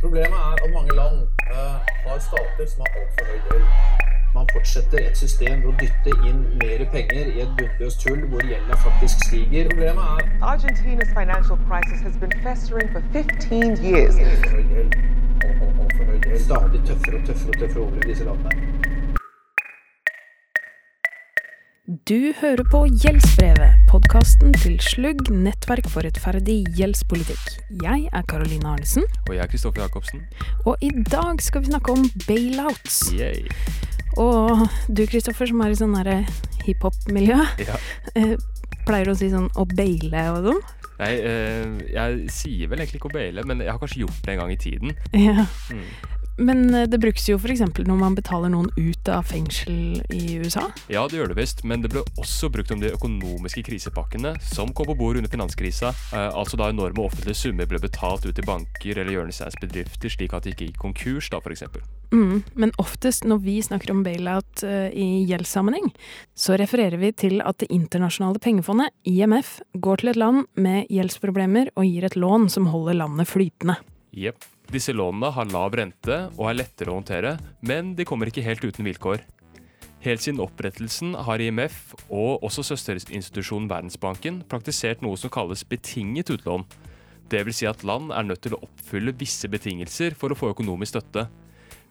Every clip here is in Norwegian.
Problemet er at mange land eh, har stater som har altfor høy gjeld. Man fortsetter et system ved å dytte inn mer penger i et bunnløst hull hvor gjelda faktisk stiger. Problemet er Argentina's financial crisis has been festering for 15 years. altfor høy gjeld. Alt- alt- Altfor. Stadig tøffere og tøffere og tøffere over disse landene. Du hører på Gjeldsbrevet, podkasten til Slugg, nettverk for rettferdig gjeldspolitikk. Jeg er Karoline Arnesen, Og jeg er Kristoffer Jacobsen. og i dag skal vi snakke om bailouts. Yay. Og du Kristoffer, som er i sånn derre hiphop-miljø, Ja. eh, pleier å si sånn å baile og sånn. Nei, eh, jeg sier vel egentlig ikke å baile, men jeg har kanskje gjort det en gang i tiden. Ja. Mm. Men eh, det brukes jo f.eks. når man betaler noen ut av fengsel i USA. Ja, det gjør det visst, men det ble også brukt om de økonomiske krisepakkene som kom på bord under finanskrisa. Eh, altså da enorme offentlige summer ble betalt ut til banker eller hjørnesteinsbedrifter slik at de ikke gikk konkurs, da f.eks. Mm, men oftest når vi snakker om bailout eh, i gjeldssammenheng, så refererer vi til at Det internasjonale pengefondet, IMF, går til et land med gjeldsproblemer og gir et lån som holder landet flytende. Jepp. Disse lånene har lav rente og er lettere å håndtere, men de kommer ikke helt uten vilkår. Helt siden opprettelsen har IMF og også søsterinstitusjonen Verdensbanken praktisert noe som kalles betinget utlån. Det vil si at land er nødt til å oppfylle visse betingelser for å få økonomisk støtte.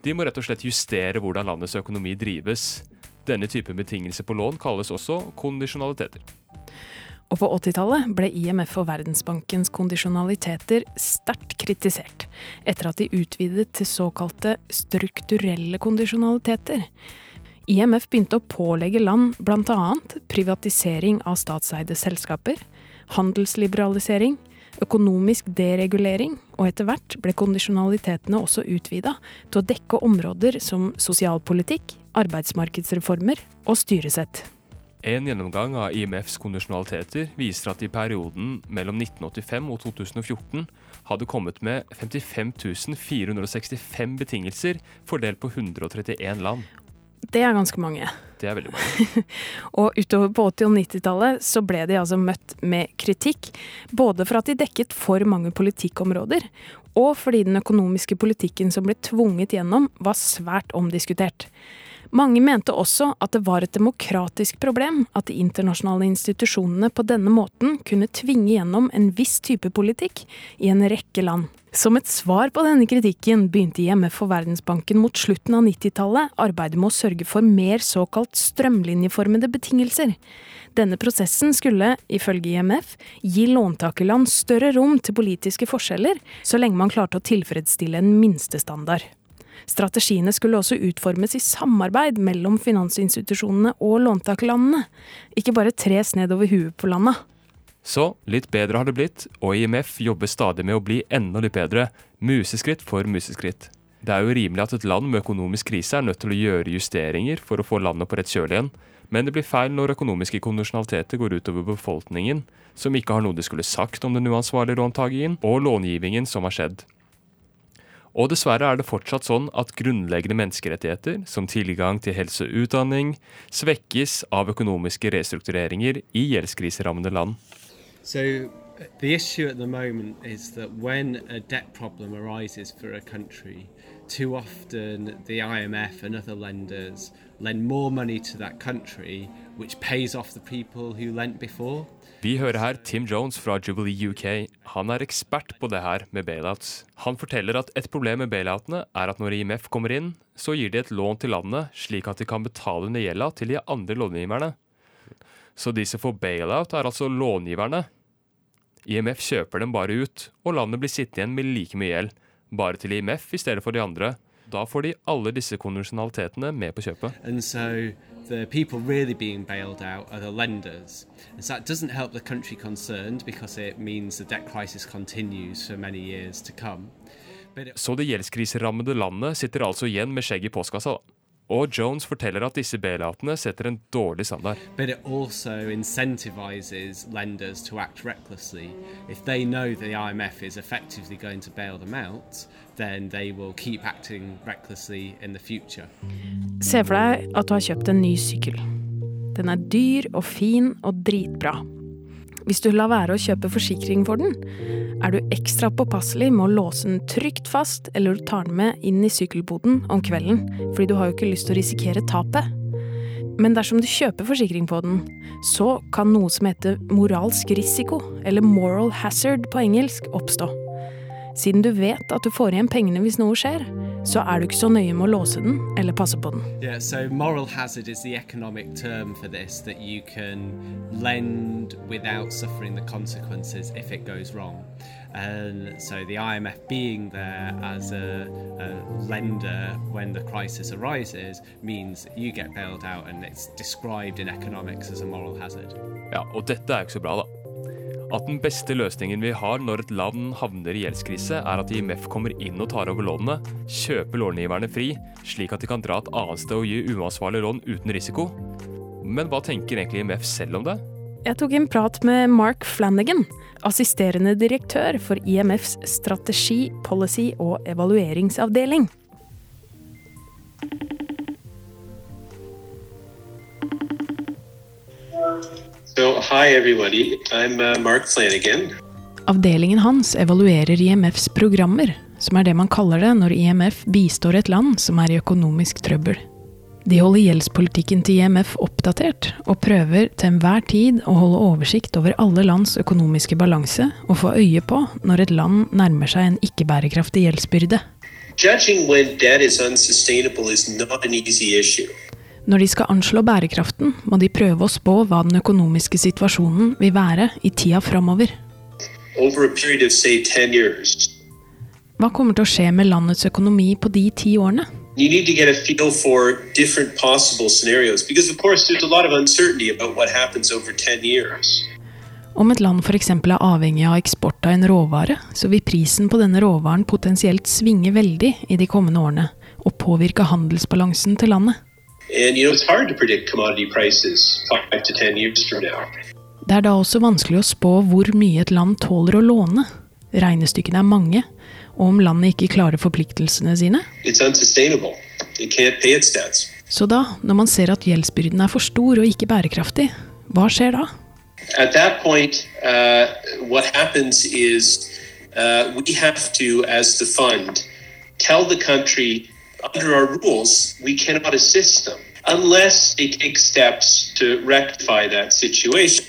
De må rett og slett justere hvordan landets økonomi drives. Denne typen betingelser på lån kalles også kondisjonaliteter. Og på 80-tallet ble IMF og Verdensbankens kondisjonaliteter sterkt kritisert, etter at de utvidet til såkalte strukturelle kondisjonaliteter. IMF begynte å pålegge land bl.a. privatisering av statseide selskaper, handelsliberalisering, økonomisk deregulering, og etter hvert ble kondisjonalitetene også utvida til å dekke områder som sosialpolitikk, arbeidsmarkedsreformer og styresett. En gjennomgang av IMFs kondisjonaliteter viser at i perioden mellom 1985 og 2014 hadde kommet med 55 465 betingelser fordelt på 131 land. Det er ganske mange. Det er veldig mange. Og utover på 80- og 90-tallet så ble de altså møtt med kritikk, både for at de dekket for mange politikkområder, og fordi den økonomiske politikken som ble tvunget gjennom, var svært omdiskutert. Mange mente også at det var et demokratisk problem at de internasjonale institusjonene på denne måten kunne tvinge gjennom en viss type politikk i en rekke land. Som et svar på denne kritikken begynte IMF og Verdensbanken mot slutten av 90-tallet arbeidet med å sørge for mer såkalt strømlinjeformede betingelser. Denne prosessen skulle, ifølge IMF, gi låntakerland større rom til politiske forskjeller, så lenge man klarte å tilfredsstille en minstestandard. Strategiene skulle også utformes i samarbeid mellom finansinstitusjonene og låntakerlandene, ikke bare tres nedover huet på landa. Så litt bedre har det blitt, og IMF jobber stadig med å bli enda litt bedre. Museskritt for museskritt. Det er jo rimelig at et land med økonomisk krise er nødt til å gjøre justeringer for å få landet på rett kjøl igjen, men det blir feil når økonomiske kondisjonaliteter går utover befolkningen, som ikke har noe de skulle sagt om den uansvarlige låntakingen og långivingen som har skjedd. Og dessverre er det fortsatt sånn at grunnleggende menneskerettigheter, som tilgang til helse og utdanning, svekkes av økonomiske restruktureringer i gjeldskriserammede land. So the issue at the moment is that when a debt problem arises for a country, too often the IMF and other lenders lend more money to that country, which pays off the people who lent before. Vi hører her Tim Jones fra Jubilee UK. Han er ekspert på det her med bailouts. Han forteller at et problem med bailoutene er at når IMF kommer inn, så gir de et lån til landet, slik at de kan betale ned gjelda til de andre långiverne. Så de som får bailout, er altså långiverne. IMF kjøper dem bare ut, og landet blir sittende igjen med like mye gjeld. Bare til IMF i stedet for de andre. Da får de alle disse konvensjonalitetene med på kjøpet. The people really being bailed out are the lenders. And so that doesn't help the country concerned because it means the debt crisis continues for many years to come. Så det gjeldskriserammede landet sitter altså igjen med skjegg i postkassa. da. Og Jones forteller at disse bailoutene setter en dårlig standard. But it also incentivizes lenders to act recklessly. If they know the IMF is effectively going to bail them out, then they will keep acting recklessly in the future. Se for deg at du har kjøpt en ny sykkel. Den er dyr og fin og dritbra. Hvis du lar være å kjøpe forsikring for den, er du ekstra påpasselig med å låse den trygt fast, eller du tar den med inn i sykkelboden om kvelden, fordi du har jo ikke lyst til å risikere tapet. Men dersom du kjøper forsikring på den, så kan noe som heter moralsk risiko, eller moral hazard på engelsk, oppstå. Siden du vet at du får igjen pengene hvis noe skjer, så er du ikke så nøye med å låse den eller passe på den. Yeah, so moral hazard is the economic term for this that you can lend without suffering the consequences if it goes wrong. And so the IMF being there as a, a lender when the crisis arises means you get bailed out, and it's described in economics as a moral hazard. Ja, og dette er ikke så bra, da. At den beste løsningen vi har når et land havner i gjeldskrise, er at IMF kommer inn og tar over lånene, kjøper långiverne fri, slik at de kan dra et annet sted og gi uansvarlige lån uten risiko. Men hva tenker egentlig IMF selv om det? Jeg tok en prat med Mark Flanagan, assisterende direktør for IMFs strategi, policy og evalueringsavdeling. So, hi everybody. I'm uh, Mark Flanagan. Avdelingen hans evaluerer IMFs programmer, som er det man kaller det når IMF bistår et land som er i økonomisk trøbbel. De holder gjeldspolitikken til IMF oppdatert, og prøver til enhver tid å holde oversikt over alle lands økonomiske balanse og få øye på når et land nærmer seg en ikke-bærekraftig gjeldsbyrde. Judging when debt is unsustainable is not an easy issue. Når de skal anslå bærekraften, må de prøve å spå hva den økonomiske situasjonen vil være i tida framover. Over a period of, say, 10 years, Hva kommer til å skje med landets økonomi på de ti årene? you need to get a feel for different possible scenarios because, of course, there's a lot of uncertainty about what happens over 10 years. Om et land f.eks. er avhengig av eksport av en råvare, så vil prisen på denne råvaren potensielt svinge veldig i de kommende årene, og påvirke handelsbalansen til landet. And, you know, it's hard to predict commodity prices five to ten years from now. Det er da også vanskelig å spå hvor mye et land tåler å låne. Regnestykkene er mange, og om landet ikke klarer forpliktelsene sine. It's unsustainable. It can't pay its debts. Så da, når man ser at gjeldsbyrden er for stor og ikke bærekraftig, hva skjer da? At that point, uh, what happens is uh, we have to, as the fund, tell the country under our rules we cannot assist them unless they take steps to rectify that situation.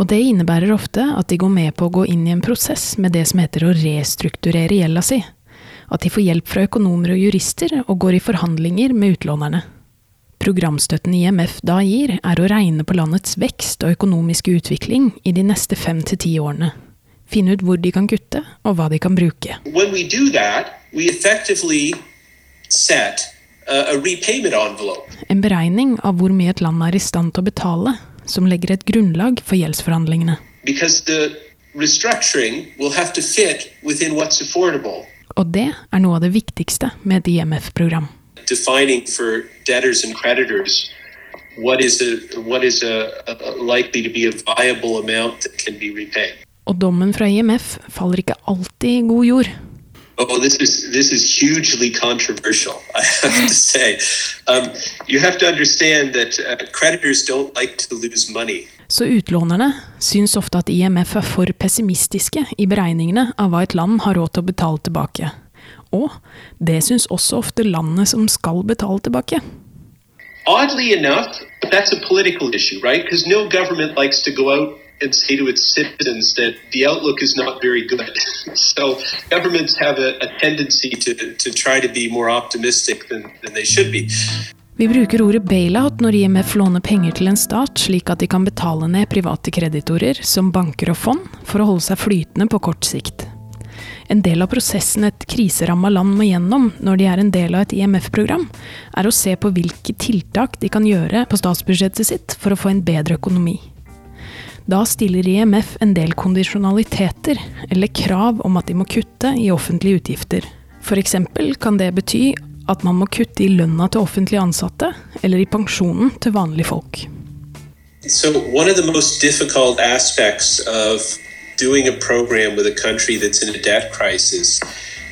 Og det innebærer ofte at de går med på å gå inn i en prosess med det som heter å restrukturere gjelda si. At de får hjelp fra økonomer og jurister og går i forhandlinger med utlånerne. Programstøtten IMF da gir, er å regne på landets vekst og økonomiske utvikling i de neste fem til ti årene. Finne ut hvor de kan kutte, og hva de kan bruke. When we do that, we effectively set uh, a repayment envelope. En beregning av hvor mye et land er i stand til å betale, som legger et grunnlag for gjeldsforhandlingene. Og det er noe av det viktigste med et IMF-program. Defining for debtors and creditors what is a what is a, a, a likely to be a viable amount that can be repaid. Og dommen fra IMF faller ikke alltid i god jord. Oh, this is this is hugely controversial. I have to say, um, you have to understand that uh, creditors don't like to lose money. Så utlånerne syns ofte at IMF er for pessimistiske i beregningene av hva et land har råd til å betale tilbake. Og det syns også ofte landet som skal betale tilbake. Oddly enough, that's a political issue, right? Because no government likes to go out and say to its citizens that the outlook is not very good. so governments have a, a tendency to, to try to be more optimistic than, than they should be. Vi bruker ordet bailout når IMF låner penger til en stat, slik at de kan betale ned private kreditorer, som banker og fond, for å holde seg flytende på kort sikt. En del av prosessen et kriseramma land må gjennom når de er en del av et IMF-program, er å se på hvilke tiltak de kan gjøre på statsbudsjettet sitt for å få en bedre økonomi. Da stiller IMF en del kondisjonaliteter, eller krav om at de må kutte i offentlige utgifter. Eksempel kan det bety at man må kutte i lønna til offentlig ansatte, eller i pensjonen til vanlige folk. So, one of the most difficult aspects of doing a program with a country that's in a debt crisis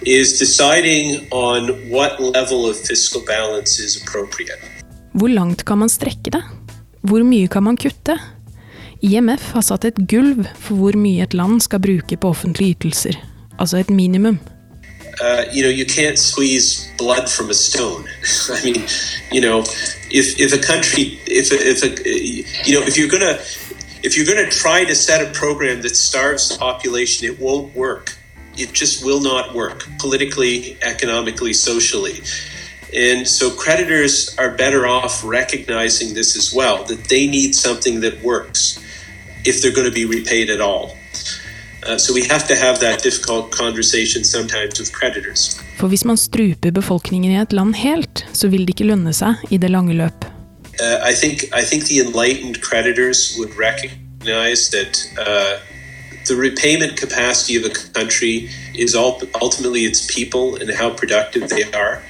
is deciding on what level of fiscal balance is appropriate. Hvor langt kan man strekke det? Hvor mye kan man kutte? IMF har satt et gulv for hvor mye et land skal bruke på offentlige ytelser, altså et minimum. uh, you know, you can't squeeze blood from a stone. I mean, you know, if, if a country, if if a, you know, if you're gonna, if you're gonna try to set a program that starves the population, it won't work. It just will not work politically, economically, socially. And so creditors are better off recognizing this as well, that they need something that works if they're going to be repaid at all. Uh, so we have to have that difficult conversation sometimes with creditors. For hvis man struper befolkningen i et land helt, så vil det ikke lønne seg i det lange løp. Uh, I think I think the enlightened creditors would recognize that uh, the repayment capacity of a country is ul- ultimately its people and how productive they are.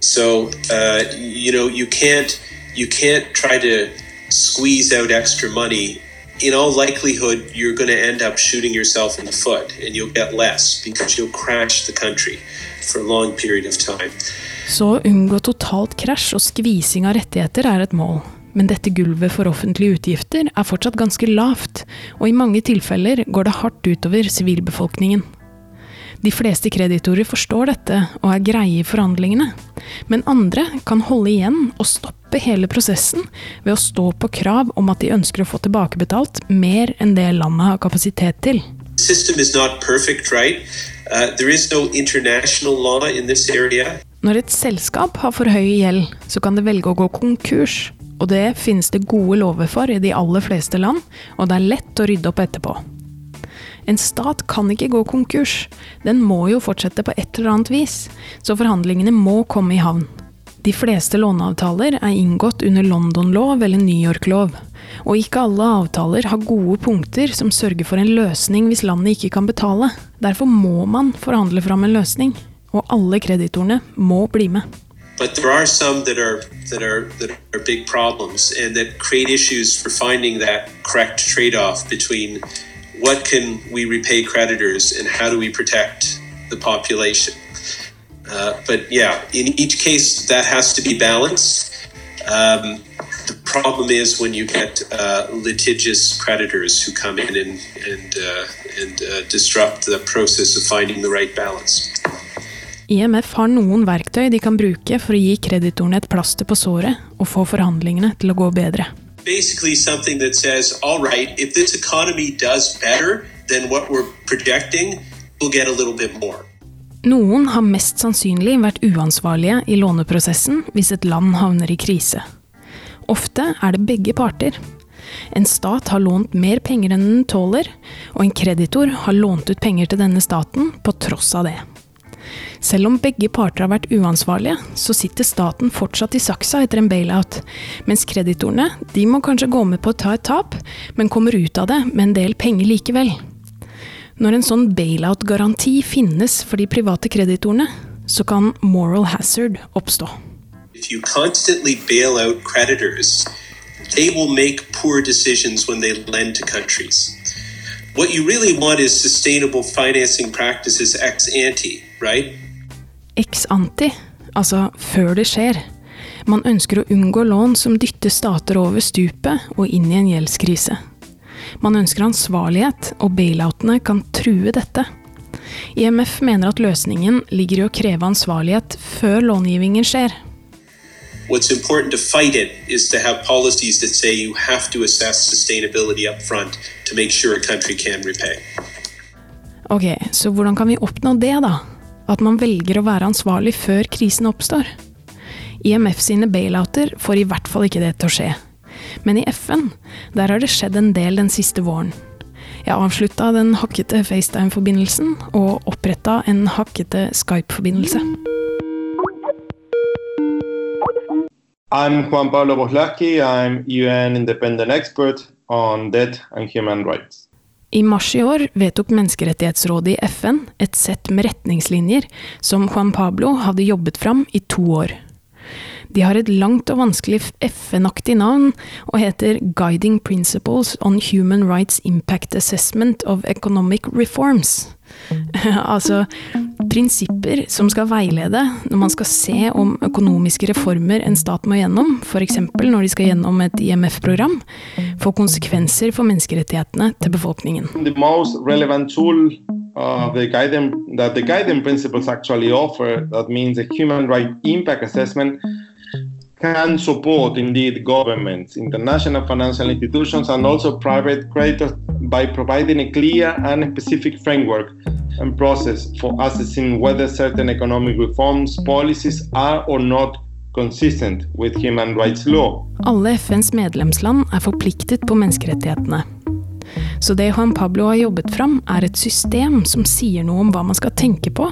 So uh, you know you can't you can't try to squeeze out extra money. In all likelihood, you're going to end up shooting yourself in the foot, and you'll get less because you'll crash the country for a long period of time. Så å unngå totalt krasj og skvising av rettigheter er et mål. Men dette gulvet for offentlige utgifter er fortsatt ganske lavt, og i mange tilfeller går det hardt utover sivilbefolkningen. De fleste kreditorer forstår dette og er greie i forhandlingene, men andre kan holde igjen og stoppe hele prosessen ved å stå på krav om at de ønsker å få tilbakebetalt mer enn det landet har kapasitet til. perfect, right? Uh, no in. Når et selskap har for høy gjeld, så kan det velge å gå konkurs. Og det finnes det gode lover for i de aller fleste land, og det er lett å rydde opp etterpå. En stat kan ikke gå konkurs, den må jo fortsette på et eller annet vis, så forhandlingene må komme i havn. De fleste låneavtaler er inngått under London-lov eller New York-lov, og ikke alle avtaler har gode punkter som sørger for en løsning hvis landet ikke kan betale. Derfor må man forhandle fram en løsning, og alle kreditorene må bli med. But there are some that are that are that are big problems and that create issues for finding that correct trade-off between what can we repay creditors and how do we protect the population. Uh, but yeah, in each case, that has to be balanced. Um, the problem is when you get uh, litigious creditors who come in and and uh, and uh, disrupt the process of finding the right balance. IMF har noen verktøy de kan bruke for å gi kreditorene et plaster på såret og få forhandlingene til å gå bedre. basically something that says, all right, if this economy does better than what we're projecting, we'll get a little bit more. Noen har mest sannsynlig vært uansvarlige i låneprosessen hvis et land havner i krise. Ofte er det begge parter. En stat har lånt mer penger enn den tåler, og en kreditor har lånt ut penger til denne staten på tross av det. Selv om begge parter har vært uansvarlige, så sitter staten fortsatt i saksa etter en bailout, mens kreditorene de må kanskje gå med på å ta et tap, men kommer ut av det med en del penger likevel. Når en sånn bailout-garanti finnes for de private kreditorene, så kan moral hazard oppstå. If you constantly bail out creditors, they will make poor decisions when they lend to countries. What you really want is sustainable financing practices ex ante, right? Ex anti, altså før det skjer. Man ønsker å unngå lån som dytter stater over stupet og inn i en gjeldskrise. Man ønsker ansvarlighet, og bailoutene kan true dette. IMF mener at løsningen ligger i å kreve ansvarlighet før långivingen skjer. What's important to fight it is to have policies that say you have to assess sustainability up front to make sure a country can repay. Ok, så hvordan kan vi oppnå det, da? At man velger å være ansvarlig før krisen oppstår? IMF sine bailouter får i hvert fall ikke det til å skje. Men i FN, der har det skjedd en del den siste våren. Jeg avslutta den hakkete FaceTime-forbindelsen og oppretta en hakkete Skype-forbindelse. I'm Juan Pablo Boslaki. I'm UN independent expert on debt and human rights. I mars i år vedtok Menneskerettighetsrådet i FN et sett med retningslinjer som Juan Pablo hadde jobbet fram i to år. De har et langt og vanskelig FN-aktig navn og heter Guiding Principles on Human Rights Impact Assessment of Economic Reforms. altså Prinsipper som skal veilede når man skal se om økonomiske reformer en stat må gjennom, f.eks. når de skal gjennom et IMF-program, får konsekvenser for menneskerettighetene til befolkningen. The most relevant tool uh, the guiding, that the guiding principles actually offer, that means a human right impact assessment, can support indeed governments, international financial institutions, and also private creditors by providing a clear and specific framework and process for assessing whether certain economic reforms policies are or not consistent with human rights law. Alle FNs medlemsland er forpliktet på menneskerettighetene. Så det Juan Pablo har jobbet fram, er et system som sier noe om hva man skal tenke på,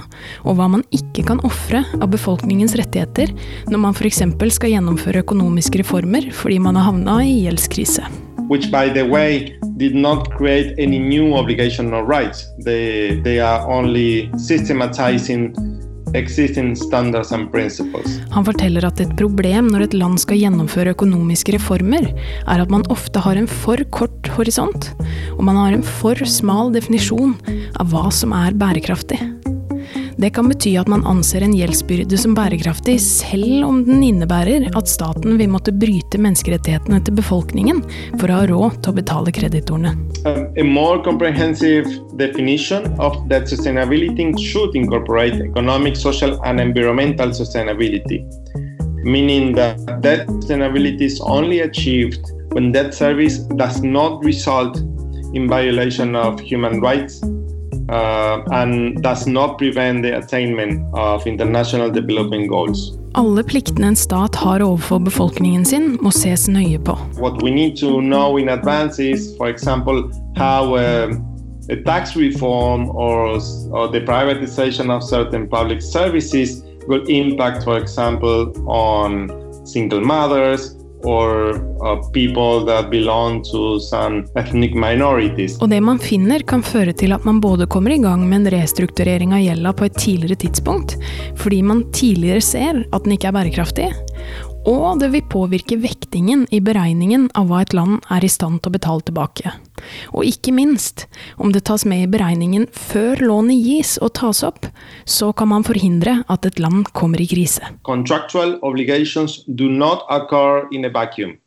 og hva man ikke kan ofre av befolkningens rettigheter når man f.eks. skal gjennomføre økonomiske reformer fordi man har havna i gjeldskrise. Which, by the way, did not create any new obligation or rights. They, they are only systematizing Han forteller at et problem når et land skal gjennomføre økonomiske reformer, er at man ofte har en for kort horisont, og man har en for smal definisjon av hva som er bærekraftig. Det kan bety at man anser en gjeldsbyrde som bærekraftig, selv om den innebærer at staten vil måtte bryte menneskerettighetene til befolkningen for å ha råd til å betale kreditorene. Um, definition of that sustainability should incorporate economic, social, and environmental sustainability, meaning that that sustainability is only achieved when that service does not result in violation of human rights uh, and does not prevent the attainment of international development goals. Alle pliktene en stat har overfor befolkningen sin, må ses nøye på. What we need to know in advance is, for example, how uh, a tax reform or, or the privatization of certain public services will impact, for example, on single mothers, or uh. Og det man finner kan føre til at man både kommer i gang med en restrukturering av gjelda på et tidligere tidspunkt, fordi man tidligere ser at den ikke er bærekraftig, og det vil påvirke vektingen i beregningen av hva et land er i stand til å betale tilbake. Og ikke minst, om det tas med i beregningen før lånet gis og tas opp, så kan man forhindre at et land kommer i krise. Contractual obligations do not occur in a vacuum.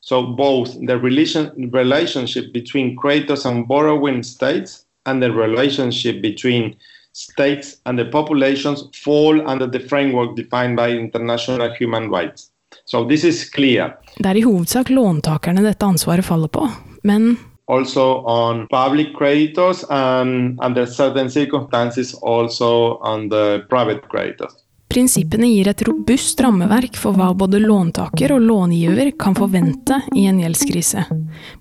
So both the relation, relationship between creditors and borrowing states and the relationship between states and the populations fall under the framework defined by international human rights. So this is clear. Det er i hovedsak låntakerne dette ansvaret faller på, men also on public creditors and under certain circumstances also on the private creditors. Prinsippene gir et robust rammeverk for hva både låntaker og långiver kan forvente i en gjeldskrise.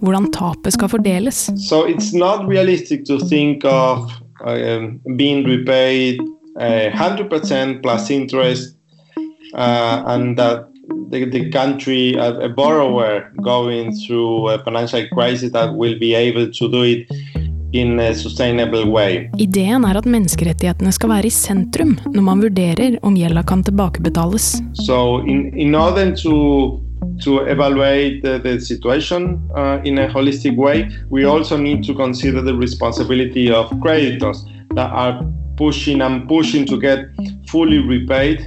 Hvordan tapet skal fordeles. So it's not realistic to think of uh, being repaid uh, 100% plus interest uh, and that the, the country, a, a borrower going through a financial crisis, that will be able to do it in a sustainable way. Ideen er at menneskerettighetene skal være i sentrum når man vurderer om gjelda kan tilbakebetales. So in, in order to to evaluate the, the situation uh, in a holistic way, we also need to consider the responsibility of creditors that are pushing and pushing to get fully repaid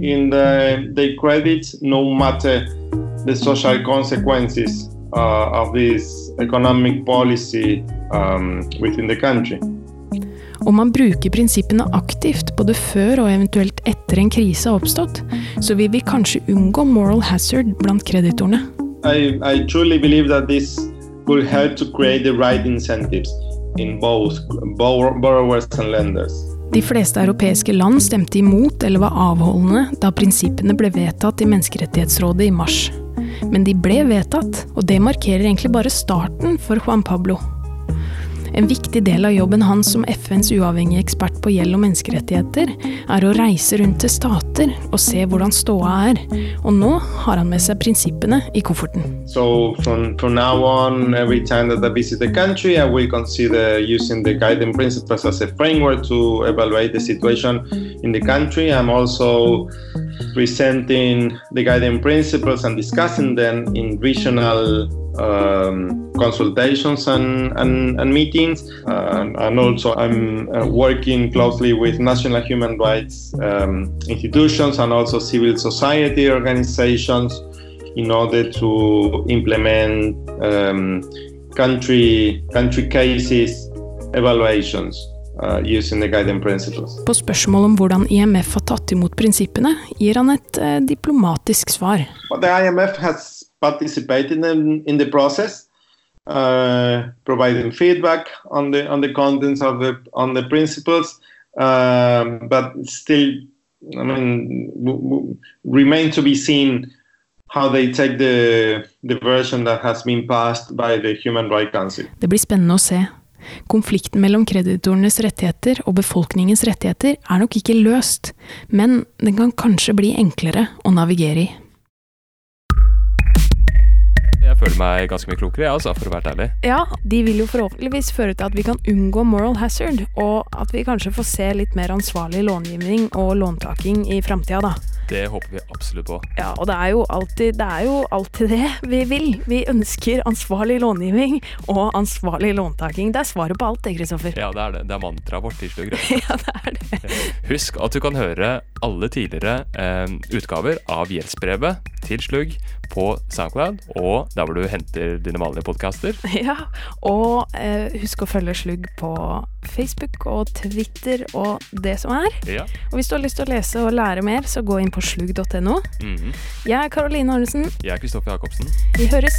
in the, the credits, no matter the social consequences uh, of this economic policy um, within the country. Om man bruker prinsippene aktivt både før og eventuelt etter en krise har oppstått, så vil vi kanskje unngå moral hazard blant kreditorene. I, I truly believe that this will help to create the right incentives in both borrowers and lenders. De fleste europeiske land stemte imot eller var avholdende da prinsippene ble vedtatt i Menneskerettighetsrådet i mars. Men de ble vedtatt, og det markerer egentlig bare starten for Juan Pablo. En viktig del av jobben hans som FNs uavhengige ekspert på gjeld og menneskerettigheter, er å reise rundt til stater og se hvordan ståa er. Og nå har han med seg prinsippene i kofferten. So from, from now on, every time that I visit the country, I will consider using the guiding framework to evaluate the situation in the country. I'm also presenting the guiding principles and discussing them in regional um, consultations and, and, and meetings. Uh, and also, I'm uh, working closely with national human rights um, institutions and also civil society organizations in order to implement um, country, country cases evaluations. Uh, using the guiding principles. På spørsmål om hvordan IMF har tatt imot prinsippene, gir han et eh, diplomatisk svar. But the IMF has participated in, in the process, uh, providing feedback on the on the contents of the on the principles, um, but still, I mean, remain to be seen how they take the the version that has been passed by the Human Rights Council. Det blir spennende å se. Konflikten mellom kreditorenes rettigheter og befolkningens rettigheter er nok ikke løst, men den kan kanskje bli enklere å navigere i. føler meg ganske mye klokere, jeg, altså, for å være ærlig. Ja, de vil jo forhåpentligvis føre til at vi kan unngå moral hazard, og at vi kanskje får se litt mer ansvarlig långivning og låntaking i framtida, da. Det håper vi absolutt på. Ja, og det er, jo alltid, det er jo alltid det vi vil. Vi ønsker ansvarlig långivning og ansvarlig låntaking. Det er svaret på alt det, Kristoffer. Ja, det er det. Det er mantraet vårt i Slugg. Ja, det er det. Husk at du kan høre alle tidligere eh, utgaver av Gjeldsbrevet til Slugg på SoundCloud og der hvor du henter dine vanlige podkaster. Ja, og eh, husk å følge Slugg på Facebook og Twitter og det som er. Ja. Og hvis du har lyst til å lese og lære mer, så gå inn på slugg.no. Mhm. Jeg er Karoline Arnesen. Jeg er Kristoffer Jacobsen. Vi høres!